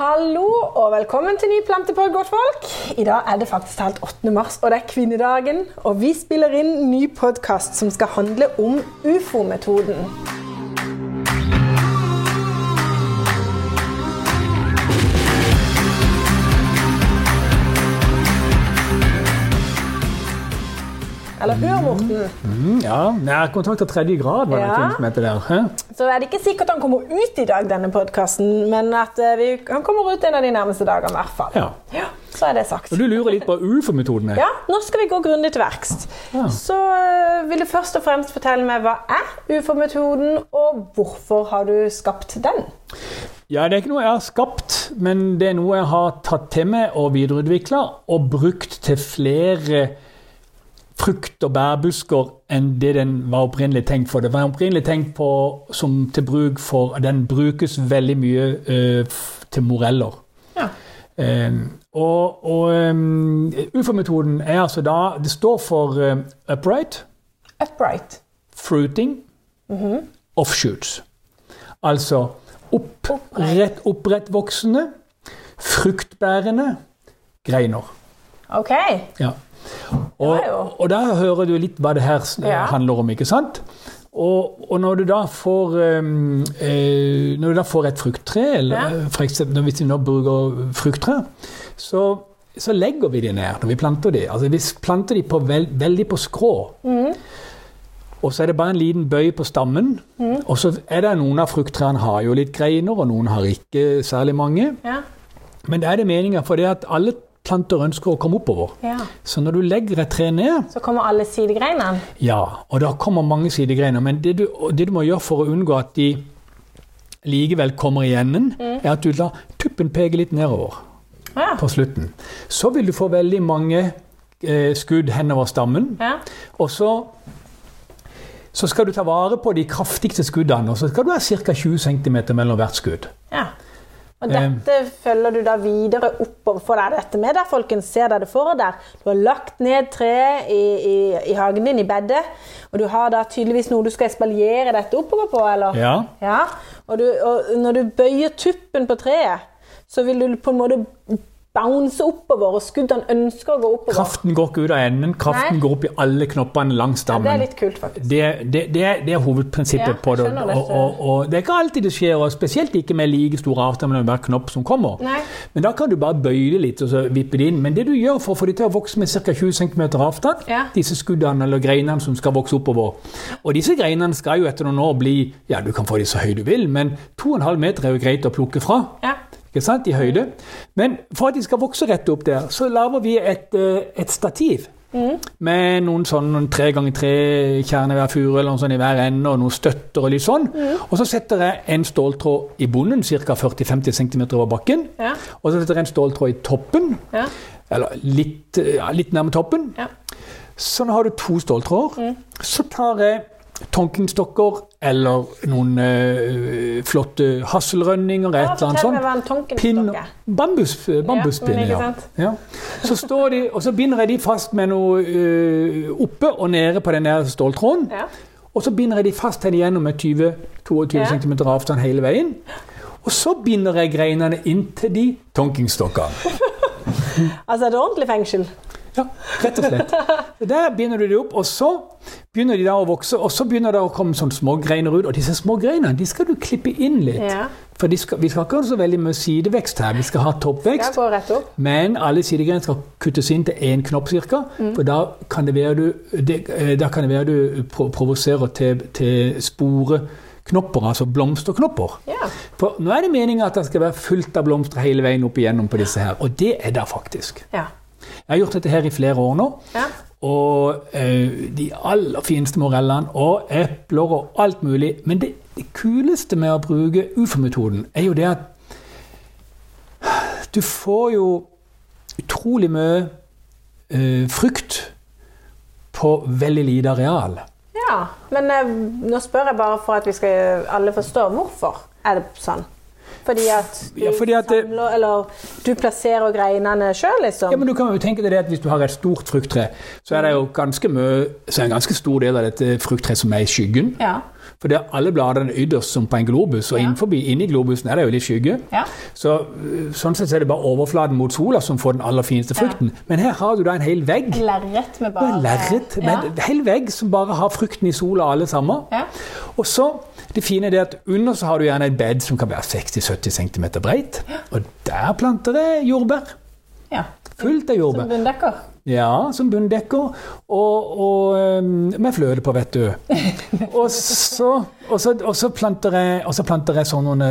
Hallo og velkommen til ny plantepod, godtfolk. I dag er det faktisk talt 8. mars, og det er kvinnedagen. Og vi spiller inn ny podkast som skal handle om ufo-metoden. Eller hør, Morten. Mm, ja, Nærkontakt av tredje grad var det Ja. som heter der. Hæ? Så er det ikke sikkert han kommer ut i dag, denne podkasten, men at eh, vi, han kommer ut en av de nærmeste dagene i hvert fall. Ja. Ja, så er det sagt. Og du lurer litt på hva UFO-metoden er? Ja, nå skal vi gå grundig til verks. Ja. Så øh, vil du først og fremst fortelle meg hva er ufo-metoden, og hvorfor har du skapt den? Ja, Det er ikke noe jeg har skapt, men det er noe jeg har tatt til meg og videreutvikla og brukt til flere frukt- og bærbusker enn det den var opprinnelig tenkt for. Det var opprinnelig tenkt på som til bruk for Den brukes veldig mye eh, til moreller. Ja. Um, og og um, UFO-metoden er altså da Det står for eh, upright, Upright. fruiting, offshoots. Altså opprett, opprettvoksende, fruktbærende greiner. Ok. Ja. Og, og da hører du litt hva det her Ja. handler om, ikke sant? Og, og når du da får eh, Når du da får et frukttre, eller Ja. eh, for eksempel hvis vi nå bruker frukttre, så, så legger vi de ned når vi planter de. Altså vi planter de på veld, veldig på skrå. Mm. Og så er det bare en liten bøy på stammen. Mm. Og så er det noen av frukttrærne har jo litt greiner, og noen har ikke særlig mange. Ja. Men det er det meninga, for det at alle planter ønsker å komme oppover. ja. Så når du legger et tre ned, Så kommer alle sidegreinene. ja, og da kommer mange sidegreiner, men det du, det du må gjøre for å unngå at de likevel kommer i enden, er at du lar tuppen peke litt nedover Ja. på slutten. Så vil du få veldig mange eh, skudd henover stammen, ja. og så så skal du ta vare på de kraftigste skuddene, og så skal du ha ca. 20 cm mellom hvert skudd. ja. Og dette følger du da videre oppover. Får deg. dette med der, folkens? Ser deg det for der. Du har lagt ned treet i, i, i hagen din, i bedet, og du har da tydeligvis noe du skal espaljere dette oppover på, eller? Ja. Ja, og, du, og når du bøyer tuppen på treet, så vil du på en måte bounce oppover, og skuddene ønsker å gå oppover. Kraften går ikke ut av enden, kraften Nei. går opp i alle knoppene langs Ja, det er litt kult, faktisk. Det, det, det, er, det er hovedprinsippet Ja, på det. Og, og, og det er ikke alltid det skjer, og spesielt ikke med like stor avstand mellom hver knopp som kommer. Nei. Men da kan du bare bøye det litt og så vippe det inn. Men det du gjør for å få det til å vokse med ca. 20 cm avstand, Ja. disse skuddene eller greinene som skal vokse oppover Og disse greinene skal jo etter noen år bli Ja, du kan få de så høye du vil, men 2,5 meter er jo greit å plukke fra. Ja. Ikke sant? I høyde. Men for at de skal vokse rett opp der, så lager vi et, eh, et stativ. Med noen sånn tre ganger tre kjerner hver furu eller noe sånt i hver ende, og noen støtter og litt sånn. Og så setter jeg en ståltråd i bunnen, ca. 40-50 cm over bakken. Ja. Og så setter jeg en ståltråd i toppen, Ja. eller litt, ja, litt nærme toppen. Ja. Så nå har du to ståltråder. Så tar jeg tonkingstokker eller noen uh, flotte hasselrønninger, Ja, et eller annet sånt. Pinn, bambus, bambuspinn, men ja. ja. Så står de, og så binder jeg de fast med noe uh, oppe og nede på den der ståltråden. Ja. Og så binder jeg de fast henne igjennom med 20-22 Ja. cm avstand hele veien. Og så binder jeg greinene inntil de tonkingstokkene. Altså er det ordentlig fengsel? Ja, rett og slett. Der binder du det opp, og så begynner de da å vokse, og så begynner det å komme små greiner ut. Og disse små greinene de skal du klippe inn litt. Ja. For skal, vi skal ikke ha så veldig mye sidevekst her, vi skal ha toppvekst. Skal? Men alle sidegreiner skal kuttes inn til én knopp ca. For da kan det være du, det, eh, kan det være du pro provoserer til, til sporeknopper, altså blomsterknopper. Ja. For nå er det meninga at det skal være fullt av blomster hele veien opp igjennom på disse her, og det er det faktisk. ja. Jeg har gjort dette her i flere år nå. Ja. Og uh, de aller fineste morellene og epler og alt mulig. Men det, det kuleste med å bruke ufo-metoden er jo det at du får jo utrolig mye uh, frukt på veldig lite areal. ja. Men uh, nå spør jeg bare for at vi skal alle forstå hvorfor er det sånn. Fordi at du Ja, fordi at det- samler, eller du plasserer greinene sjøl, liksom? Ja, men du kan jo tenke deg det at Hvis du har et stort frukttre, så er det jo ganske mye, så er en ganske stor del av dette frukttreet som er i skyggen. Ja. For det er alle bladene ytterst som på en globus, og Ja. innenfor, inni globusen er det jo litt skygge. Ja. Så øh, Sånn sett er det bare overflaten mot sola som får den aller fineste frukten. Men her har du da en hel vegg. Lerret med bare lerret Ja. en hel vegg som bare har frukten i sola alle sammen. Ja. Og så, det fine er det at under så har du gjerne et bed som kan være 60-70 cm breit. Og der planter det jordbær. ja. Fullt av jordbær. Som bunndekker. Ja, som bunndekker. Og, og med fløte på, vet du. Og så, og så, og så, planter, jeg, og så planter jeg sånne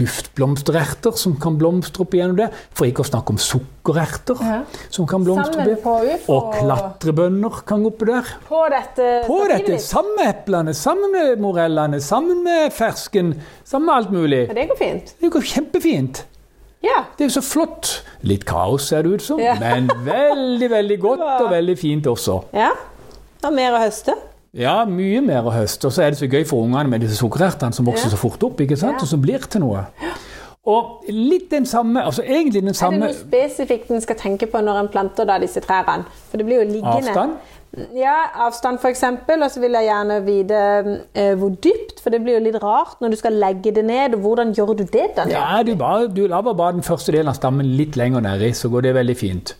duftblomstererter som kan blomstre opp igjennom det. For ikke å snakke om sukkererter Ja. som kan blomstre på UFO. Og klatrebønner kan gå oppi der. På dette På dette, sammen med eplene, sammen med morellene, sammen med fersken, sammen med alt mulig. Ja, det går fint. Det går kjempefint. Ja. Det er jo så flott. Litt kaos ser det ut som, Ja. men veldig, veldig godt og veldig fint også. ja. Er mer å høste. Ja, mye mer å høste. Og så er det så gøy for ungene med disse sukkerertene som vokser Ja. så fort opp, ikke sant? Og som blir til noe. Og litt den samme, altså egentlig den samme... Er det noe spesifikt en skal tenke på når en planter da disse trærne? For det blir jo liggende. avstand. Ja, avstand f.eks. Og så vil jeg gjerne vite eh, hvor dypt, for det blir jo litt rart når du skal legge det ned. og Hvordan gjør du det? da? Ja, du, bare, du laver bare den første delen av stammen litt lenger nedi, så går det veldig fint.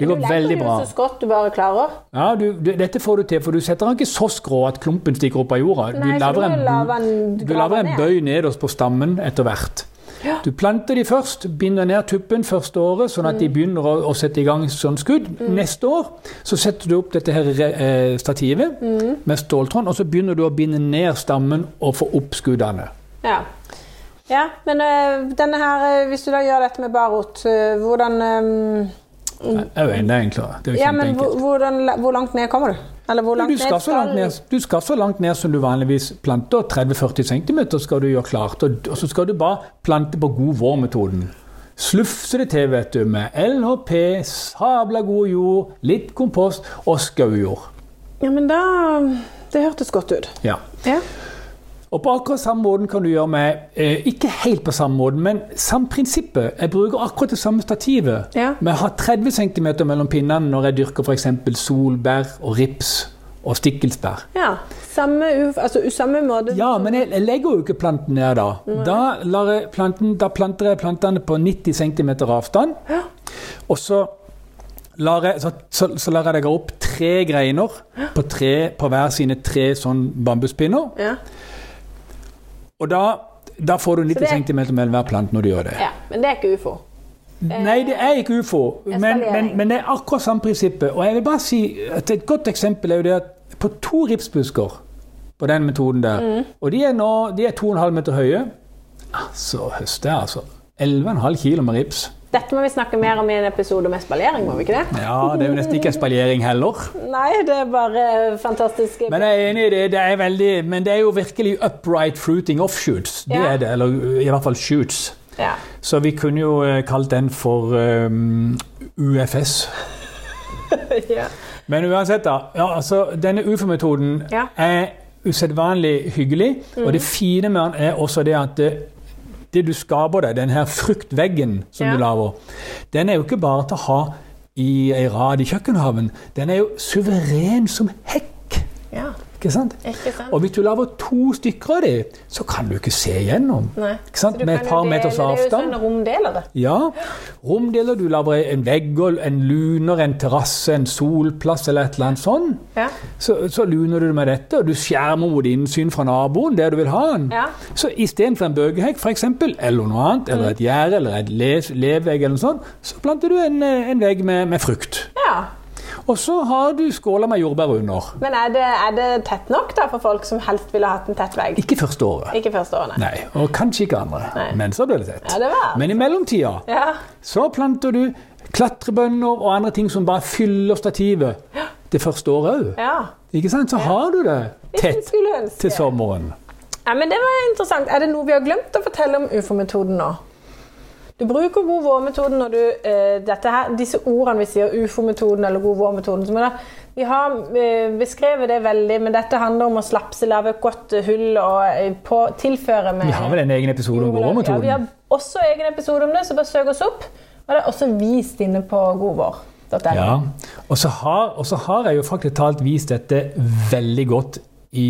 Det Du går legger veldig jo bra. så skrått du bare klarer. Ja, du, du, dette får du til, for du setter den ikke så skrå at klumpen stikker opp av jorda. Nei, du laver en, du må en- du bøy nederst på stammen etter hvert. Ja. Du planter de først, binder ned tuppen første året, sånn at de Mm. begynner å, å sette i gang sånn skudd. Neste år så setter du opp dette her eh, stativet Mm. med ståltråd, og så begynner du å binde ned stammen og få opp skuddene. Ja. ja men øh, denne her, eh, hvis du da gjør dette med bar rot, eh, hvordan eh, Jo enda enklere. Det er jo Ja, men hvor, hvor langt ned kommer du? Eller hvor langt Du skal, så langt ned, du skal så langt ned som du vanligvis planter. 30-40 cm skal du gjøre klart. Og så skal du bare plante på god vårmetoden. Slufse det til vet du, med LHP, sabla god jord, litt kompost og skaujord. Ja, men da Det hørtes godt ut. Ja. Ja. Og på akkurat samme måten kan du gjøre med eh, Ikke helt på samme måten, men samme prinsippet. Jeg bruker akkurat det samme stativet. Ja. Men jeg har 30 cm mellom pinnene når jeg dyrker f.eks. solbær og rips og stikkelsbær. ja. Samme, altså, samme måte Ja, men jeg, jeg legger jo ikke planten ned da. Da, planten, da planter jeg plantene på 90 cm avstand. Ja. Og så lar jeg, så, så, så lar jeg legge opp tre greiner på, tre, på hver sine tre sånn bambuspinner. Ja. Og da, da får du 90 det- cm mellom hver plante når du gjør det. ja. Men det er ikke ufo. Nei, det er ikke ufo, men, men, men det er akkurat samme prinsippet. Og jeg vil bare si at Et godt eksempel er jo det at på to ripsbusker på den metoden der, Mm. og de er nå de er 2,5 meter høye, så høster jeg altså 11,5 kilo med rips. Dette må vi snakke mer om i en episode med spalering, må vi ikke det? Ja, Det er jo nesten ikke en spaljering heller. Nei, det er bare fantastisk. Men jeg er enig i det. det er veldig, men det er jo virkelig upright fruiting offshoots. Det Ja. er det, Eller i hvert fall shoots. Ja. Så vi kunne jo eh, kalt den for um, UFS. ja. Men uansett, da. Ja, altså, denne UFO-metoden er usedvanlig hyggelig. Og det fine med den er også det at det, du skaper deg, den her fruktveggen som Ja. du lager, den er jo ikke bare til å ha i ei rad i kjøkkenhaven. Den er jo suveren som hekk. Ikke sant? Ikke sant? Og hvis du lager to stykker av dem, så kan du ikke se gjennom. Nei. Ikke sant? Med et par dele- meters Det er jo avstand. sånne romdelere. Ja. Romdeler. Du lager en vegg, en luner, en terrasse, en solplass eller et eller annet sånn. Ja. Så, så luner du med dette, og du skjermer mot innsyn fra naboen der du vil ha den. Ja. Så istedenfor en bøgehekk, eksempel, eller noe annet, eller et gjerde eller et le- levegg, eller noe sånt, så planter du en, eh, en vegg med, med frukt. ja. Og så har du skåla med jordbær under. Men er det, er det tett nok da for folk som helst ville hatt en tett vegg? Ikke første året. Ikke første året, Nei, og kanskje ikke andre. Nei. Men så ble det tett. Ja, det var Men i mellomtida Ja. så planter du klatrebønner og andre ting som bare fyller stativet det første året òg. ja. Ikke sant? Så har du det tett til sommeren. Ja, men det var interessant. Er det noe vi har glemt å fortelle om ufo-metoden nå? Du bruker god vår-metoden når du eh, dette her, Disse ordene vi sier, ufo-metoden eller god vår-metoden Vi har eh, beskrevet det veldig, men dette handler om å slapse, lage et godt hull og eh, på, tilføre med Vi har vel en egen episode om god vår-metoden? Ja, vi har også egen episode om det, så bare søk oss opp. Og det er også vist inne på godvår.no. Ja. Og så har, og så har jeg jo faktisk talt vist dette veldig godt i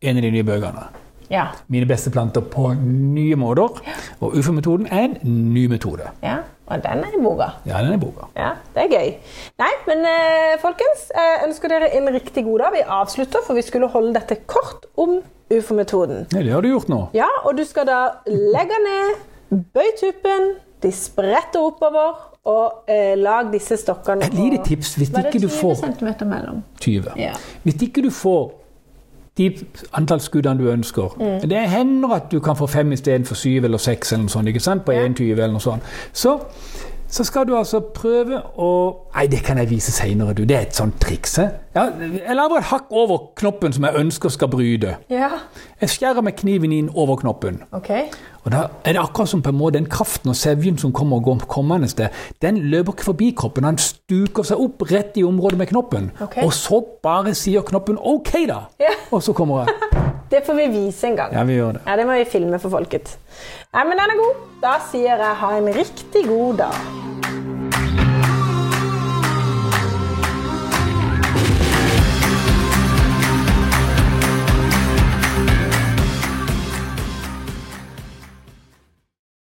en av de nye bøkene. Ja. Mine beste planter på nye måter. Og UFO-metoden er en ny metode. ja. Og den er i boka. Ja, den er i boka. Ja, det er gøy. Nei, men eh, folkens, jeg ønsker dere en riktig god dag. Vi avslutter, for vi skulle holde dette kort om ufo-metoden. Ja, det har du gjort nå. Ja, og du skal da legge ned, bøy tuppen, de spretter oppover, og eh, lag disse stokkene. Et lite tips hvis ikke du 20 cm mellom? 20. Ja. Hvis ikke du får de antallsgudene du ønsker Mm. Det hender at du kan få fem istedenfor syv eller seks eller noe sånt, ikke sant? på 21 eller noe sånt. Så, så skal du altså prøve å Nei, det kan jeg vise seinere, du. Det er et sånt triks. he? Ja, jeg lager et hakk over knoppen som jeg ønsker skal bryte. Ja, Jeg skjærer med kniven inn over knoppen. ok. Og da er det akkurat som på en måte den kraften og sevjen som kommer og går kommende sted, den løper ikke forbi kroppen. Han stuker seg opp rett i området med knoppen. Ok. Og så bare sier knoppen 'OK, da'. Ja. Og så kommer jeg. Det får vi vise en gang. Ja, vi gjør det. Ja, det må vi filme for folket. Nei, men den er god. Da sier jeg ha en riktig god dag.